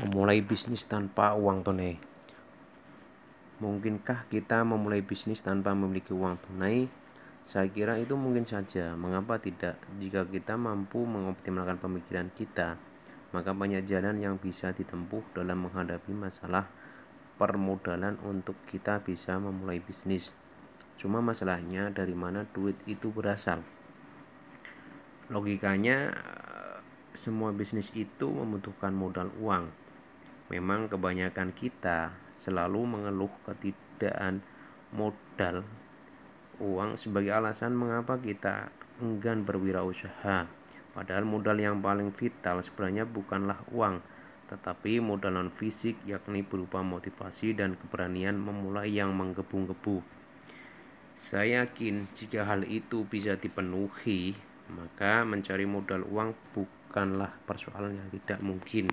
Memulai bisnis tanpa uang tunai. Mungkinkah kita memulai bisnis tanpa memiliki uang tunai? Saya kira itu mungkin saja. Mengapa tidak? Jika kita mampu mengoptimalkan pemikiran kita, maka banyak jalan yang bisa ditempuh dalam menghadapi masalah permodalan untuk kita bisa memulai bisnis. Cuma masalahnya dari mana duit itu berasal. Logikanya semua bisnis itu membutuhkan modal uang Memang kebanyakan kita selalu mengeluh ketidakadaan modal uang sebagai alasan mengapa kita enggan berwirausaha. Padahal modal yang paling vital sebenarnya bukanlah uang, tetapi modal non fisik yakni berupa motivasi dan keberanian memulai yang menggebu-gebu. Saya yakin jika hal itu bisa dipenuhi, maka mencari modal uang bukanlah persoalan yang tidak mungkin.